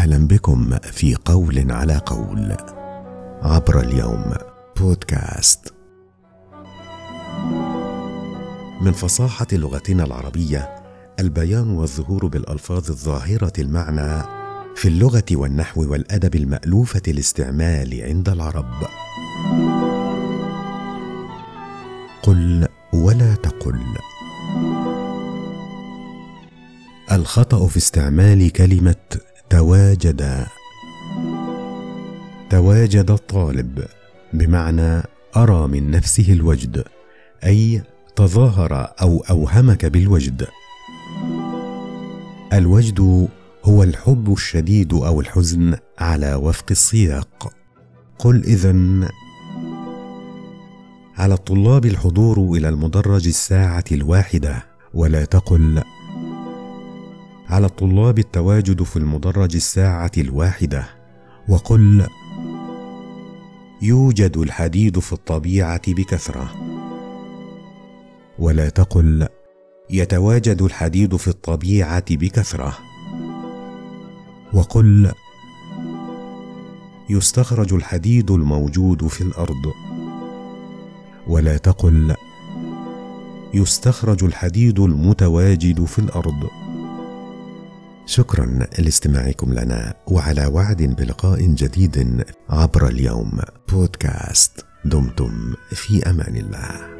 أهلا بكم في قول على قول عبر اليوم بودكاست. من فصاحة لغتنا العربية البيان والظهور بالألفاظ الظاهرة المعنى في اللغة والنحو والأدب المألوفة الاستعمال عند العرب. قل ولا تقل. الخطأ في استعمال كلمة تواجد. تواجد الطالب بمعنى أرى من نفسه الوجد أي تظاهر أو أوهمك بالوجد. الوجد هو الحب الشديد أو الحزن على وفق السياق. قل إذن على الطلاب الحضور إلى المدرج الساعة الواحدة ولا تقل على الطلاب التواجد في المدرج الساعة الواحدة. وقل يوجد الحديد في الطبيعة بكثرة. ولا تقل يتواجد الحديد في الطبيعة بكثرة. وقل يستخرج الحديد الموجود في الأرض. ولا تقل يستخرج الحديد المتواجد في الأرض. شكرا لاستماعكم لنا وعلى وعد بلقاء جديد عبر اليوم. بودكاست دمتم في أمان الله.